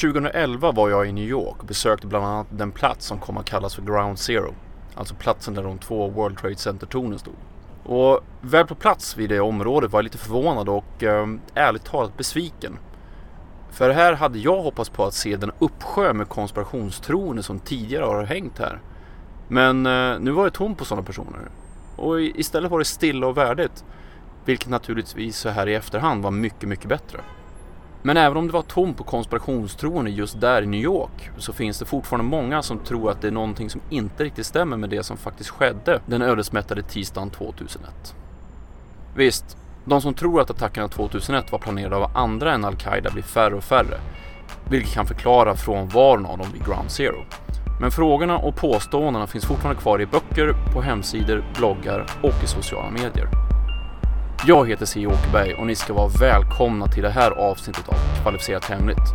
2011 var jag i New York och besökte bland annat den plats som kom att kallas för Ground Zero. Alltså platsen där de två World Trade Center-tornen stod. Och väl på plats vid det området var jag lite förvånad och eh, ärligt talat besviken. För här hade jag hoppats på att se den uppsjö med konspirationstroende som tidigare har hängt här. Men eh, nu var det tomt på sådana personer. Och istället var det stilla och värdigt. Vilket naturligtvis så här i efterhand var mycket, mycket bättre. Men även om det var tomt på konspirationstroende just där i New York så finns det fortfarande många som tror att det är någonting som inte riktigt stämmer med det som faktiskt skedde den ödesmättade tisdagen 2001. Visst, de som tror att attackerna 2001 var planerade av andra än Al-Qaida blir färre och färre, vilket kan förklara frånvaron av dem vid Ground Zero. Men frågorna och påståendena finns fortfarande kvar i böcker, på hemsidor, bloggar och i sociala medier. Jag heter C. Åkerberg och ni ska vara välkomna till det här avsnittet av Kvalificerat Hemligt.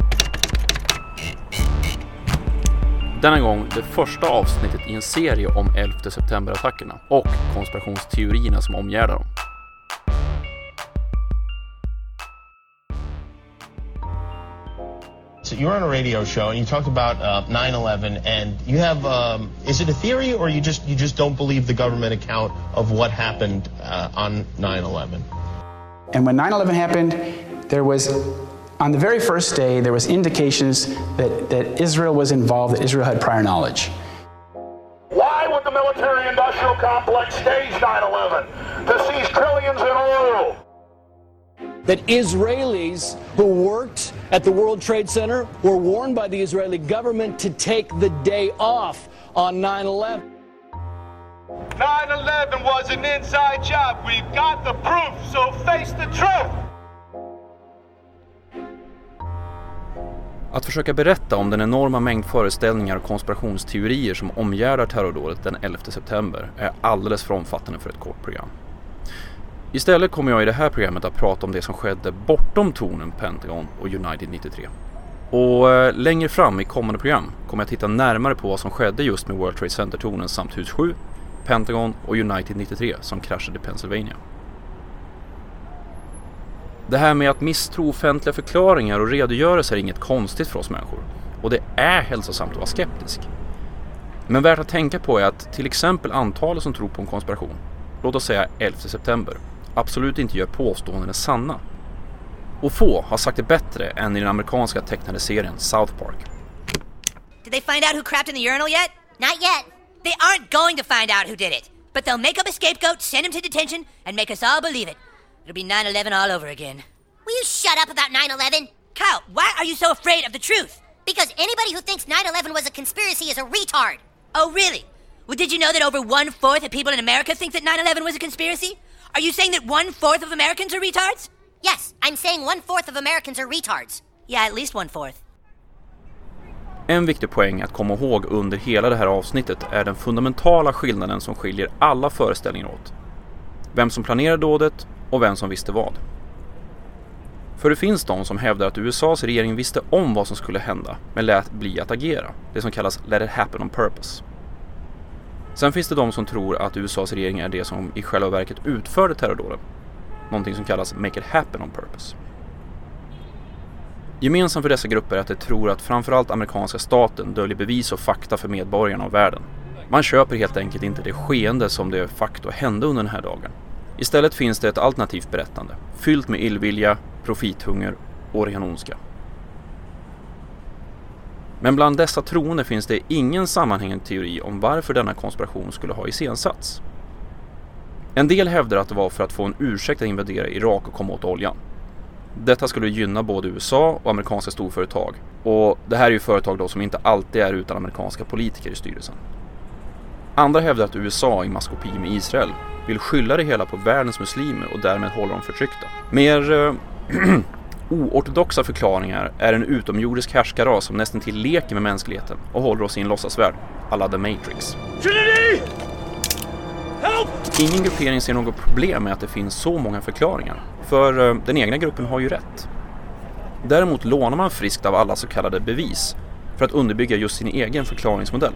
Denna gång det första avsnittet i en serie om 11 september-attackerna och konspirationsteorierna som omgärdar dem. So you're on a radio show and you talked about uh, 9/11, and you have um, is it a theory or you just you just don't believe the government account of what happened uh, on 9/11? And when 9/11 happened, there was on the very first day there was indications that, that Israel was involved, that Israel had prior knowledge. Why would the military industrial complex stage 9-11? To seize trillions in oil. That Israelis who worked at the World Trade Center were warned by the Israeli government to take the day off on 9 11. 9-11 was an inside job. We've got the proof, so face the truth. Att försöka berätta om den enorma mängd föreställningar och konspirationsteorier som omgärdar terrordådet den 11 september är alldeles för omfattande för ett kort program. Istället kommer jag i det här programmet att prata om det som skedde bortom tornen Pentagon och United 93. Och eh, längre fram i kommande program kommer jag titta närmare på vad som skedde just med World Trade Center-tornen samt Hus 7, Pentagon och United 93 som kraschade i Pennsylvania. Det här med att misstro offentliga förklaringar och redogörelser är inget konstigt för oss människor. Och det är hälsosamt att vara skeptisk. Men värt att tänka på är att till exempel antalet som tror på en konspiration, låt oss säga 11 september, absolut inte gör påståenden sanna. Och få har sagt det bättre än i den amerikanska tecknade serien South Park. Did they find out who crapped in the urinal yet? Not yet. They aren't going to find out who did it. But they'll make up a scapegoat, send him to detention, and make us all believe it. It'll be 9 11 all over again. Will you shut up about 9 11? Kyle, why are you so afraid of the truth? Because anybody who thinks 9 11 was a conspiracy is a retard. Oh, really? Well, did you know that over one fourth of people in America think that 9 11 was a conspiracy? Are you saying that one fourth of Americans are retards? Yes, I'm saying one fourth of Americans are retards. Yeah, at least one fourth. En viktig poäng att komma ihåg under hela det här avsnittet är den fundamentala skillnaden som skiljer alla föreställningar åt. Vem som planerade dådet och vem som visste vad. För det finns de som hävdar att USAs regering visste om vad som skulle hända men lät bli att agera. Det som kallas let it happen on purpose. Sen finns det de som tror att USAs regering är det som i själva verket utförde terrordåden. Någonting som kallas make it happen on purpose. Gemensamt för dessa grupper är att de tror att framförallt amerikanska staten döljer bevis och fakta för medborgarna och världen. Man köper helt enkelt inte det skeende som de facto hände under den här dagen. Istället finns det ett alternativt berättande, fyllt med illvilja, profithunger och ren ondska. Men bland dessa troende finns det ingen sammanhängande teori om varför denna konspiration skulle ha iscensatts. En del hävdar att det var för att få en ursäkt att invadera Irak och komma åt oljan. Detta skulle gynna både USA och amerikanska storföretag. Och det här är ju företag då som inte alltid är utan amerikanska politiker i styrelsen. Andra hävdar att USA i maskopi med Israel vill skylla det hela på världens muslimer och därmed hålla dem förtryckta. Mer eh, oortodoxa förklaringar är en utomjordisk härskarras som nästan till leker med mänskligheten och håller oss i en låtsasvärld, alla The Matrix. Trinity! Help! Ingen gruppering ser något problem med att det finns så många förklaringar, för eh, den egna gruppen har ju rätt. Däremot lånar man friskt av alla så kallade bevis för att underbygga just sin egen förklaringsmodell.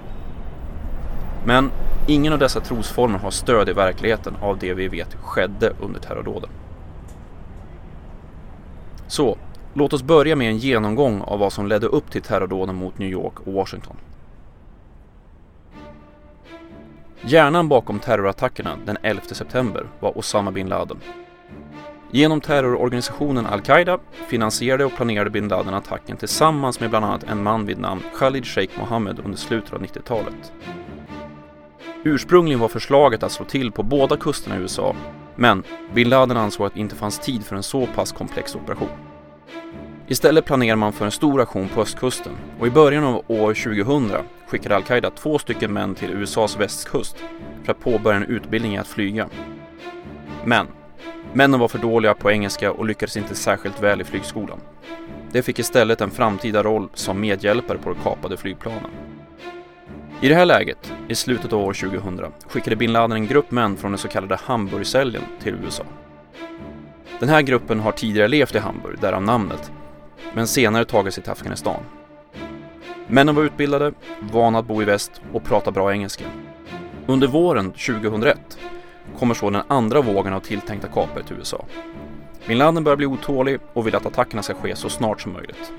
Men ingen av dessa trosformer har stöd i verkligheten av det vi vet skedde under terrordåden. Så, Låt oss börja med en genomgång av vad som ledde upp till terrordåden mot New York och Washington. Hjärnan bakom terrorattackerna den 11 september var Osama bin Laden. Genom terrororganisationen Al-Qaida finansierade och planerade bin Laden attacken tillsammans med bland annat en man vid namn Khalid Sheikh Mohammed under slutet av 90-talet. Ursprungligen var förslaget att slå till på båda kusterna i USA, men bin Laden ansåg att det inte fanns tid för en så pass komplex operation. Istället planerar man för en stor aktion på östkusten och i början av år 2000 skickade Al-Qaida två stycken män till USAs västkust för att påbörja en utbildning i att flyga. Men männen var för dåliga på engelska och lyckades inte särskilt väl i flygskolan. De fick istället en framtida roll som medhjälpare på de kapade flygplanen. I det här läget, i slutet av år 2000, skickade bin Laden en grupp män från den så kallade Hamburgcellen till USA. Den här gruppen har tidigare levt i Hamburg, därav namnet, men senare tagit sig till Afghanistan. Männen var utbildade, vana att bo i väst och prata bra engelska. Under våren 2001 kommer så den andra vågen av tilltänkta kapare till USA. Bin Laden börjar bli otålig och vill att attackerna ska ske så snart som möjligt.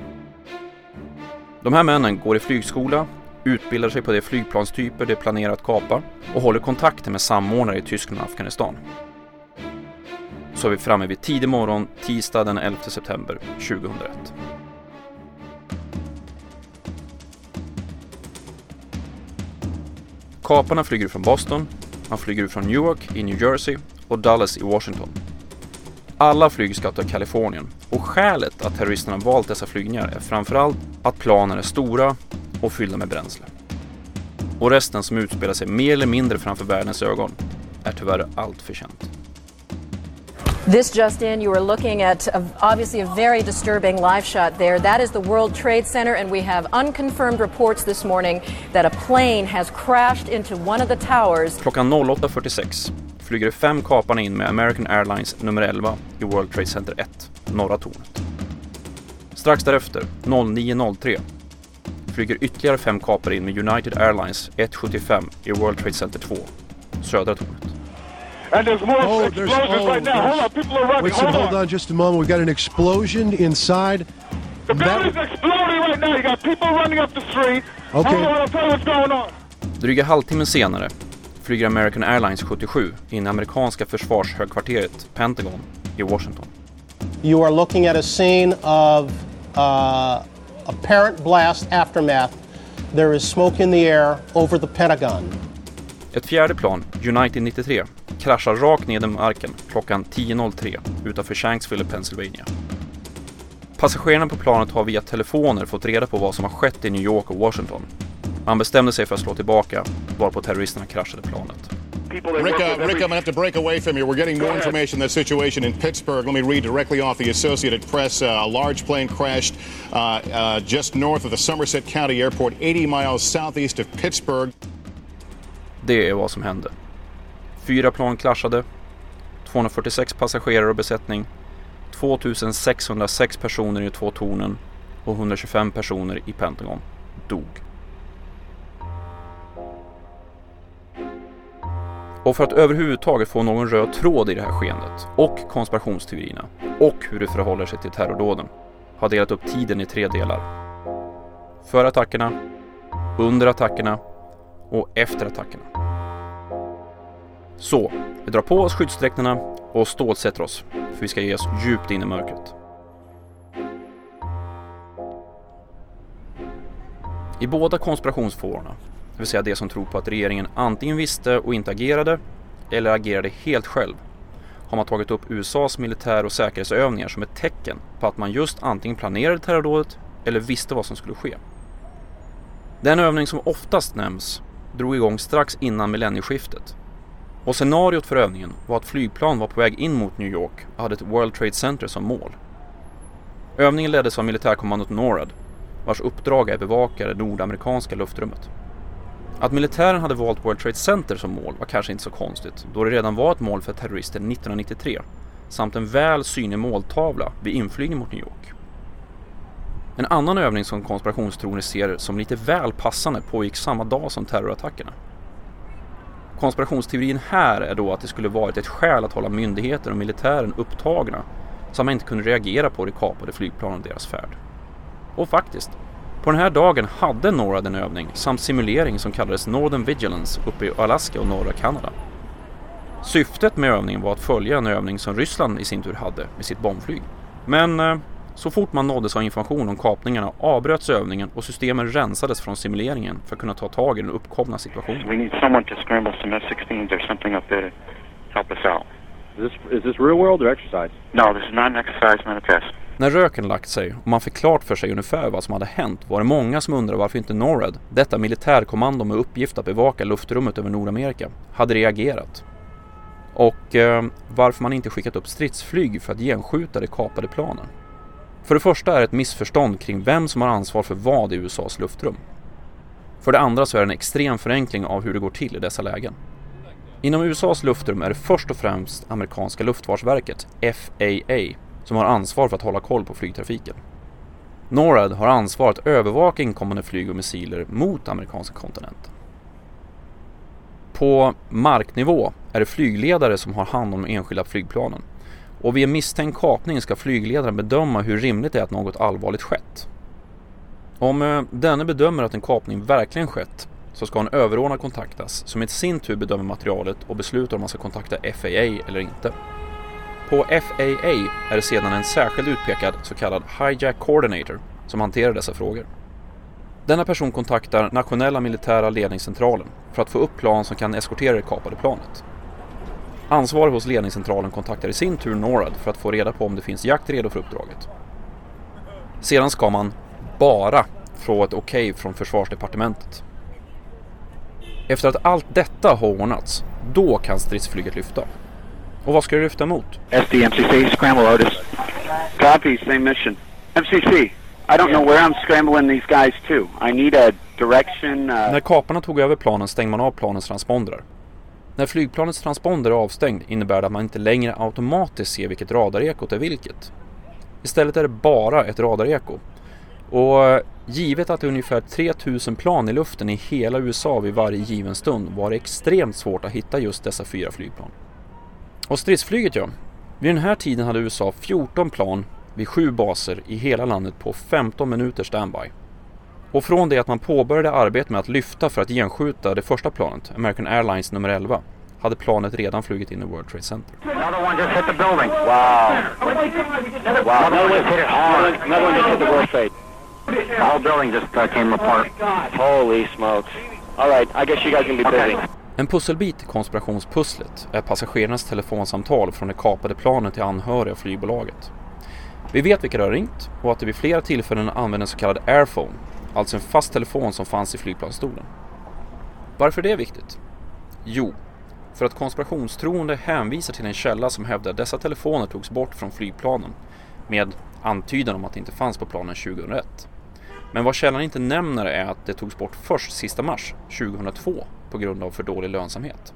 De här männen går i flygskola, utbildar sig på de flygplanstyper de planerar att kapa och håller kontakter med samordnare i Tyskland och Afghanistan. Så är vi framme vid tidig morgon tisdag den 11 september 2001. Kaparna flyger från Boston, man flyger från Newark i New Jersey och Dallas i Washington. Alla flyg ska till Kalifornien och skälet att terroristerna valt dessa flygningar är framförallt att planen är stora och fyllda med bränsle. Och resten som utspelar sig mer eller mindre framför världens ögon är tyvärr allt för känt. This just in, you are looking at a, obviously a very disturbing live shot there. That is the World Trade Center, and we have unconfirmed reports this morning that a plane has crashed into one of the towers. Klockan 08.46 flyger fem kaparna in med American Airlines nummer 11 i World Trade Center 1, norra tornet. Strax därefter, 09.03, flyger ytterligare fem kapare in med United Airlines 175 i World Trade Center 2, södra tornet. And there's more Oh, there's- explosions oh, right now. Hold there's- on, people are running. Wait, so hold, hold on. on just a moment. We've got an explosion inside. The That- building's exploding right now. You got people running up the street. Okay. Hold on, I'll tell you what's going on. Dryga halvtimmen senare flyger American Airlines 77 in i amerikanska försvarshögkvarteret Pentagon i Washington. You are looking at a scene of uh, apparent blast aftermath. There is smoke in the air over the Pentagon. Ett fjärde plan, United 93, kraschar rakt ned i marken klockan 10.03 utanför Shanksville, Pennsylvania. Passagerarna på planet har via telefoner fått reda på vad som har skett i New York och Washington. Man bestämde sig för att slå tillbaka, varpå terroristerna kraschade planet. People they Rick, work uh, with every- Rick, I'm going to have to break away from you. We're getting more ahead. information on the situation in Pittsburgh. Let me read directly off the Associated Press. Uh, a large plane crashed uh, uh, just north of the Somerset County Airport, 80 miles southeast of Pittsburgh. Det är vad som hände. Fyra plan kraschade, 246 passagerare och besättning, 2606 personer i två tornen och 125 personer i Pentagon dog. Och för att överhuvudtaget få någon röd tråd i det här skeendet och konspirationsteorierna och hur det förhåller sig till terrordåden har delat upp tiden i tre delar. Före attackerna, under attackerna och efter attackerna. Så, vi drar på oss skyddsdräkterna och stålsätter oss, för vi ska ge oss djupt in i mörkret. I båda konspirationsfårorna, det vill säga de som tror på att regeringen antingen visste och inte agerade, eller agerade helt själv, har man tagit upp USAs militär och säkerhetsövningar som ett tecken på att man just antingen planerade terrordådet eller visste vad som skulle ske. Den övning som oftast nämns drog igång strax innan millennieskiftet. Och scenariot för övningen var att flygplan var på väg in mot New York och hade ett World Trade Center som mål. Övningen leddes av militärkommandot NORAD, vars uppdrag är att bevaka det nordamerikanska luftrummet. Att militären hade valt World Trade Center som mål var kanske inte så konstigt, då det redan var ett mål för terrorister 1993, samt en väl synlig måltavla vid inflygning mot New York. En annan övning som konspirationstroner ser som lite väl passande pågick samma dag som terrorattackerna. Konspirationsteorin här är då att det skulle varit ett skäl att hålla myndigheter och militären upptagna så att man inte kunde reagera på de kapade flygplanen och deras färd. Och faktiskt, på den här dagen hade NORAD en övning samt simulering som kallades Northern Vigilance uppe i Alaska och norra Kanada. Syftet med övningen var att följa en övning som Ryssland i sin tur hade med sitt bombflyg. Men eh, så fort man nåddes av information om kapningarna avbröts övningen och systemen rensades från simuleringen för att kunna ta tag i den uppkomna situationen. We need someone to scramble some F-16s or something up there to help us out. Is this, is this real world or exercise? No, this is not an exercise, not a test. När röken lagt sig och man fick klart för sig ungefär vad som hade hänt var det många som undrade varför inte NORAD, detta militärkommando med uppgift att bevaka luftrummet över Nordamerika, hade reagerat. Och eh, varför man inte skickat upp stridsflyg för att genskjuta de kapade planen. För det första är det ett missförstånd kring vem som har ansvar för vad i USAs luftrum. För det andra så är det en extrem förenkling av hur det går till i dessa lägen. Inom USAs luftrum är det först och främst amerikanska luftfartsverket, FAA, som har ansvar för att hålla koll på flygtrafiken. NORAD har ansvar att övervaka inkommande flyg och missiler mot amerikanska kontinenten. På marknivå är det flygledare som har hand om de enskilda flygplanen och vid en misstänkt kapning ska flygledaren bedöma hur rimligt det är att något allvarligt skett. Om eh, denne bedömer att en kapning verkligen skett så ska en överordnad kontaktas som i sin tur bedömer materialet och beslutar om man ska kontakta FAA eller inte. På FAA är det sedan en särskild utpekad så kallad Hijack Coordinator som hanterar dessa frågor. Denna person kontaktar nationella militära ledningscentralen för att få upp plan som kan eskortera det kapade planet. Ansvarig hos ledningscentralen kontaktar i sin tur NORAD för att få reda på om det finns jakt redo för uppdraget. Sedan ska man bara få ett okej okay från försvarsdepartementet. Efter att allt detta har ordnats, då kan stridsflyget lyfta. Och vad ska det lyfta mot? SD, MCC, scramble Otis. Copy, same mission. MCC, I don't know where I'm scrambling these guys to. I need a direction. Uh... När kaparna tog över planen stängde man av planens transpondrar. När flygplanets transponder är avstängd innebär det att man inte längre automatiskt ser vilket radarekot är vilket. Istället är det bara ett radareko. Och givet att det är ungefär 3000 plan i luften i hela USA vid varje given stund var det extremt svårt att hitta just dessa fyra flygplan. Och stridsflyget ja. Vid den här tiden hade USA 14 plan vid sju baser i hela landet på 15 minuter standby. Och från det att man påbörjade arbetet med att lyfta för att genskjuta det första planet, American Airlines nummer 11, hade planet redan flugit in i World Trade Center. Building just uh, came apart. Holy smokes. All right, I guess you guys can be busy. En pusselbit i konspirationspusslet är passagerarnas telefonsamtal från det kapade planet till anhöriga och flygbolaget. Vi vet vilka det har ringt och att det vid flera tillfällen använde en så kallad airphone, alltså en fast telefon som fanns i flygplansstolen. Varför är det viktigt? Jo, för att konspirationstroende hänvisar till en källa som hävdar att dessa telefoner togs bort från flygplanen med antydan om att det inte fanns på planen 2001. Men vad källan inte nämner är att det togs bort först sista mars 2002 på grund av för dålig lönsamhet.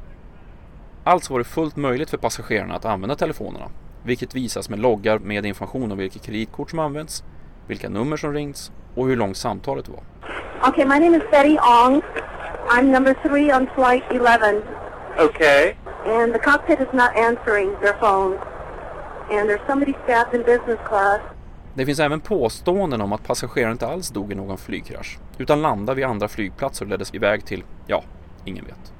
Alltså var det fullt möjligt för passagerarna att använda telefonerna, vilket visas med loggar med information om vilket kreditkort som används, vilka nummer som ringts och hur långt samtalet var. Okay, my name is Betty Ong. I'm number three on flight 11. Okay. And the cockpit is not answering their phone. And there's somebody stabbed in business class. Det finns även påståenden om att passageraren inte alls dog i någon flygkrasch, utan landade vid andra flygplatser och leddes iväg till, ja, ingen vet.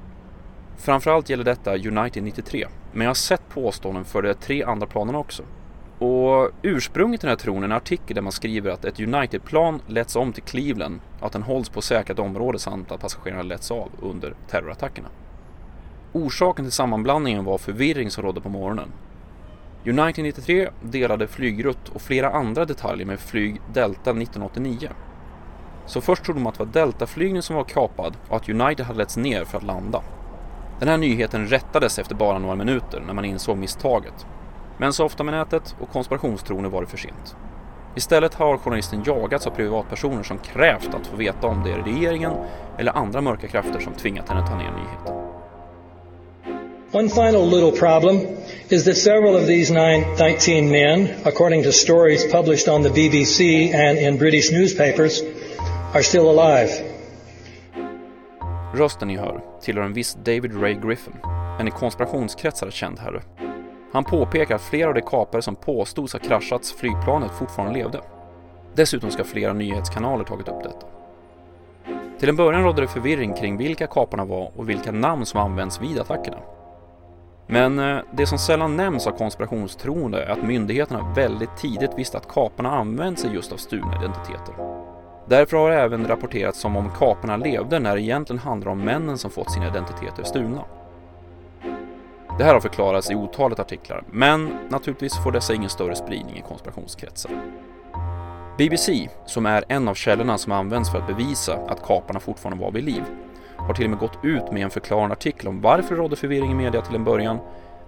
Framförallt gäller detta United 93, men jag har sett påståenden för de tre andra planen också. Och ursprunget till den här tron är en artikel där man skriver att ett United-plan letts om till Cleveland, att den hålls på säkrat område samt att passagerarna letts av under terrorattackerna. Orsaken till sammanblandningen var förvirring som rådde på morgonen. United 93 delade flygrutt och flera andra detaljer med flyg Delta 1989. Så först trodde man att det var Delta-flygningen som var kapad och att United hade letts ner för att landa. Den här nyheten rättades efter bara några minuter när man insåg misstaget. Men så ofta med nätet och konspirationstroner var det för sent. Istället har journalisten jagats av privatpersoner som krävt att få veta om det är regeringen eller andra mörka krafter som tvingat henne ta ner nyheten. One final little problem is that several of these nine, 19 men, according to stories published on the BBC and in British newspapers, are still alive. Rösten ni hör tillhör en viss David Ray Griffin, en i konspirationskretsar känd herre. Han påpekar att flera av de kapare som påstods ha kraschats flygplanet fortfarande levde. Dessutom ska flera nyhetskanaler tagit upp detta. Till en början rådde det förvirring kring vilka kaparna var och vilka namn som används vid attackerna. Men eh, det som sällan nämns av konspirationstroende är att myndigheterna väldigt tidigt visste att kaparna använt sig just av stulna identiteter. Därför har det även rapporterats som om kaparna levde när det egentligen handlar om männen som fått sina identiteter stulna. Det här har förklarats i otalet artiklar, men naturligtvis får dessa ingen större spridning i konspirationskretsar. BBC, som är en av källorna som används för att bevisa att kaparna fortfarande var vid liv, har till och med gått ut med en förklarande artikel om varför det rådde förvirring i media till en början,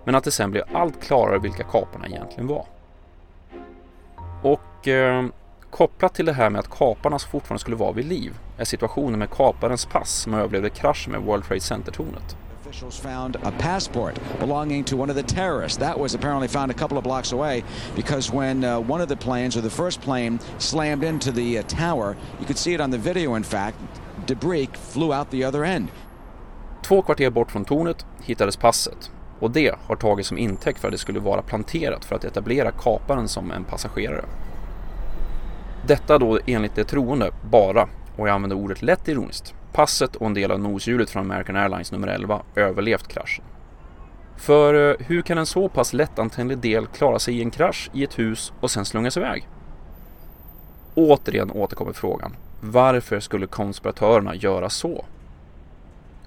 men att det sen blev allt klarare vilka kaparna egentligen var. Och eh, kopplat till det här med att kaparna fortfarande skulle vara vid liv är situationen med kaparens pass som överlevde kraschen med World Trade Center-tornet. Officials found a passport belonging to one of the terrorists. That was apparently found a couple of blocks away because when uh, one of the planes, or the first plane, slammed into the uh, tower, you could see it on the video in fact, debris flew out the other end. Två kvarter bort från tornet hittades passet och det har tagits som intäkt för att det skulle vara planterat för att etablera kaparen som en passagerare. Detta då enligt det troende bara, och jag använder ordet lätt ironiskt, passet och en del av noshjulet från American Airlines nummer 11 överlevt kraschen. För eh, hur kan en så pass lättantändlig del klara sig i en krasch i ett hus och sen slungas iväg? Återigen återkommer frågan, varför skulle konspiratörerna göra så?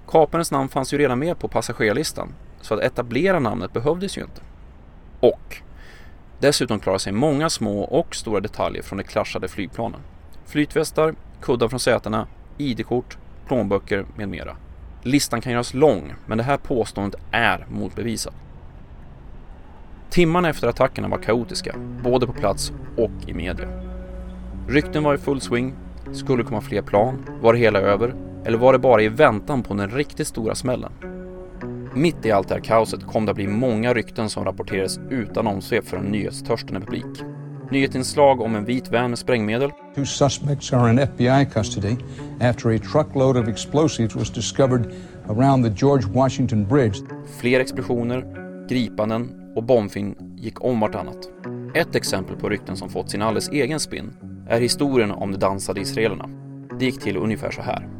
Kaparens namn fanns ju redan med på passagerarlistan, så att etablera namnet behövdes ju inte. Och dessutom klarar sig många små och stora detaljer från de kraschade flygplanen. Flytvästar, kuddar från sätena, ID-kort, plånböcker med mera. Listan kan göras lång, men det här påståendet är motbevisat. Timmarna efter attackerna var kaotiska, både på plats och i media. Rykten var i full swing. Skulle komma fler plan? Var det hela över? Eller var det bara i väntan på den riktigt stora smällen? Mitt i allt det här kaoset kom det att bli många rykten som rapporterades utan omsvep för en nyhetstörstande publik. Nyhetsinslag om en vit van med sprängmedel. Two suspects are in FBI custody after a truckload of explosives was discovered around the George Washington Bridge. Fler explosioner, gripanden och bombfynd gick om vartannat. Ett exempel på rykten som fått sin alldeles egen spin är historien om de dansade israelerna. Det gick till ungefär så här.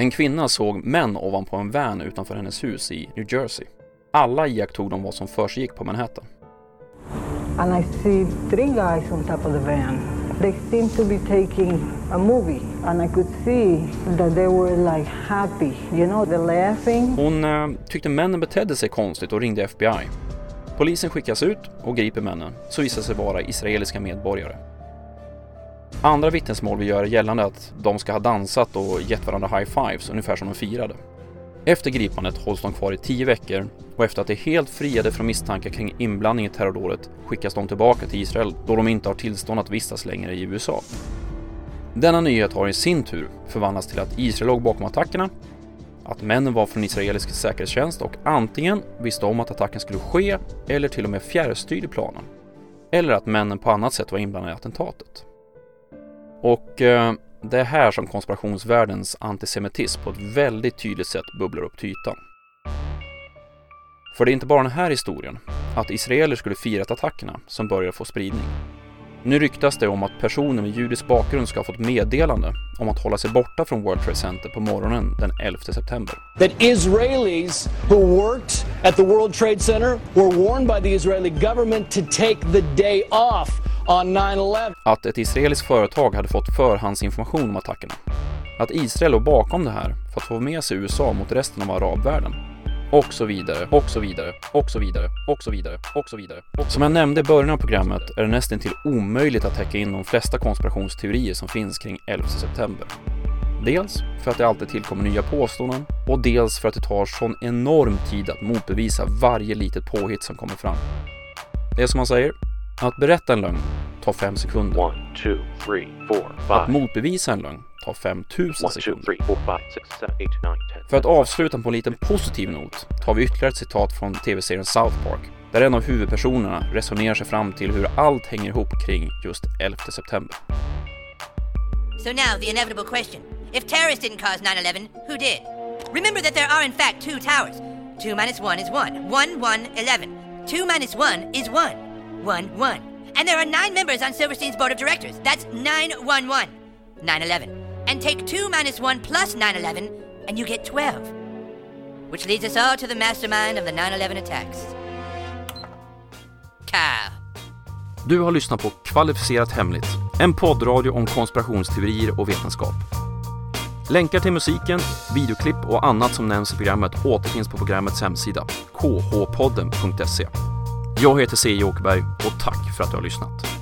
En kvinna såg män ovanpå en van utanför hennes hus i New Jersey. Alla iakttog de vad som försiggick på Manhattan. And I see three guys on top of the van. They seemed to be taking a movie and I could see that they were like happy, you know, they're laughing. Hon eh, tyckte männen betedde sig konstigt och ringde FBI. Polisen skickas ut och griper männen, som visar sig vara israeliska medborgare. Andra vittnesmål vill göra gällande att de ska ha dansat och gett varandra high-fives ungefär som de firade. Efter gripandet hålls de kvar i tio veckor och efter att de helt friade från misstankar kring inblandning i terrordådet skickas de tillbaka till Israel då de inte har tillstånd att vistas längre i USA. Denna nyhet har i sin tur förvandlats till att Israel låg bakom attackerna, att männen var från israelisk säkerhetstjänst och antingen visste om att attacken skulle ske eller till och med fjärrstyrde planen. Eller att männen på annat sätt var inblandade i attentatet. Och eh, det är här som konspirationsvärldens antisemitism på ett väldigt tydligt sätt bubblar upp till ytan. För det är inte bara den här historien, att israeler skulle firat attackerna, som börjar få spridning. Nu ryktas det om att personer med judisk bakgrund ska ha fått meddelande om att hålla sig borta från World Trade Center på morgonen den 11 september. That Israelis who worked at the World Trade Center were warned by the Israeli government to take the day off att ett israeliskt företag hade fått förhandsinformation om attackerna. Att Israel låg bakom det här för att få med sig USA mot resten av arabvärlden. Och så vidare, och så vidare, och så vidare, och så vidare, och så vidare. Och som jag nämnde i början av programmet är det nästan till omöjligt att täcka in de flesta konspirationsteorier som finns kring 11 september. Dels för att det alltid tillkommer nya påståenden och dels för att det tar sån enorm tid att motbevisa varje litet påhitt som kommer fram. Det är som man säger, att berätta en lögn tar fem sekunder. One, two, three, four, Att motbevisa en lögn tar 5000 One, two, sekunder. three, four, five, six, seven, eight, nine, ten. För att avsluta på en liten positiv not tar vi ytterligare ett citat från tv-serien South Park, där en av huvudpersonerna resonerar sig fram till hur allt hänger ihop kring just 11 september. So now, the inevitable question. If terrorists didn't cause 9 11, who did? Remember that there are, in fact, two towers. 2 minus 1 is 1. 1, 1, 11. 2 minus 1 is 1. 1, 1. And there are nine members on Silverstein's board of directors. That's 911. 911. And take 2 minus 1 plus 911, and you get 12. Which leads us all to the mastermind of the 911 attacks. Kyle. Du har lyssnat på Kvalificerat Hemligt, en poddradio om konspirationsteorier och vetenskap. Länkar till musiken, videoklipp och annat som nämns i programmet återfinns på programmets hemsida, khpodden.se. Jag heter C. Åkerberg och tack för att du har lyssnat.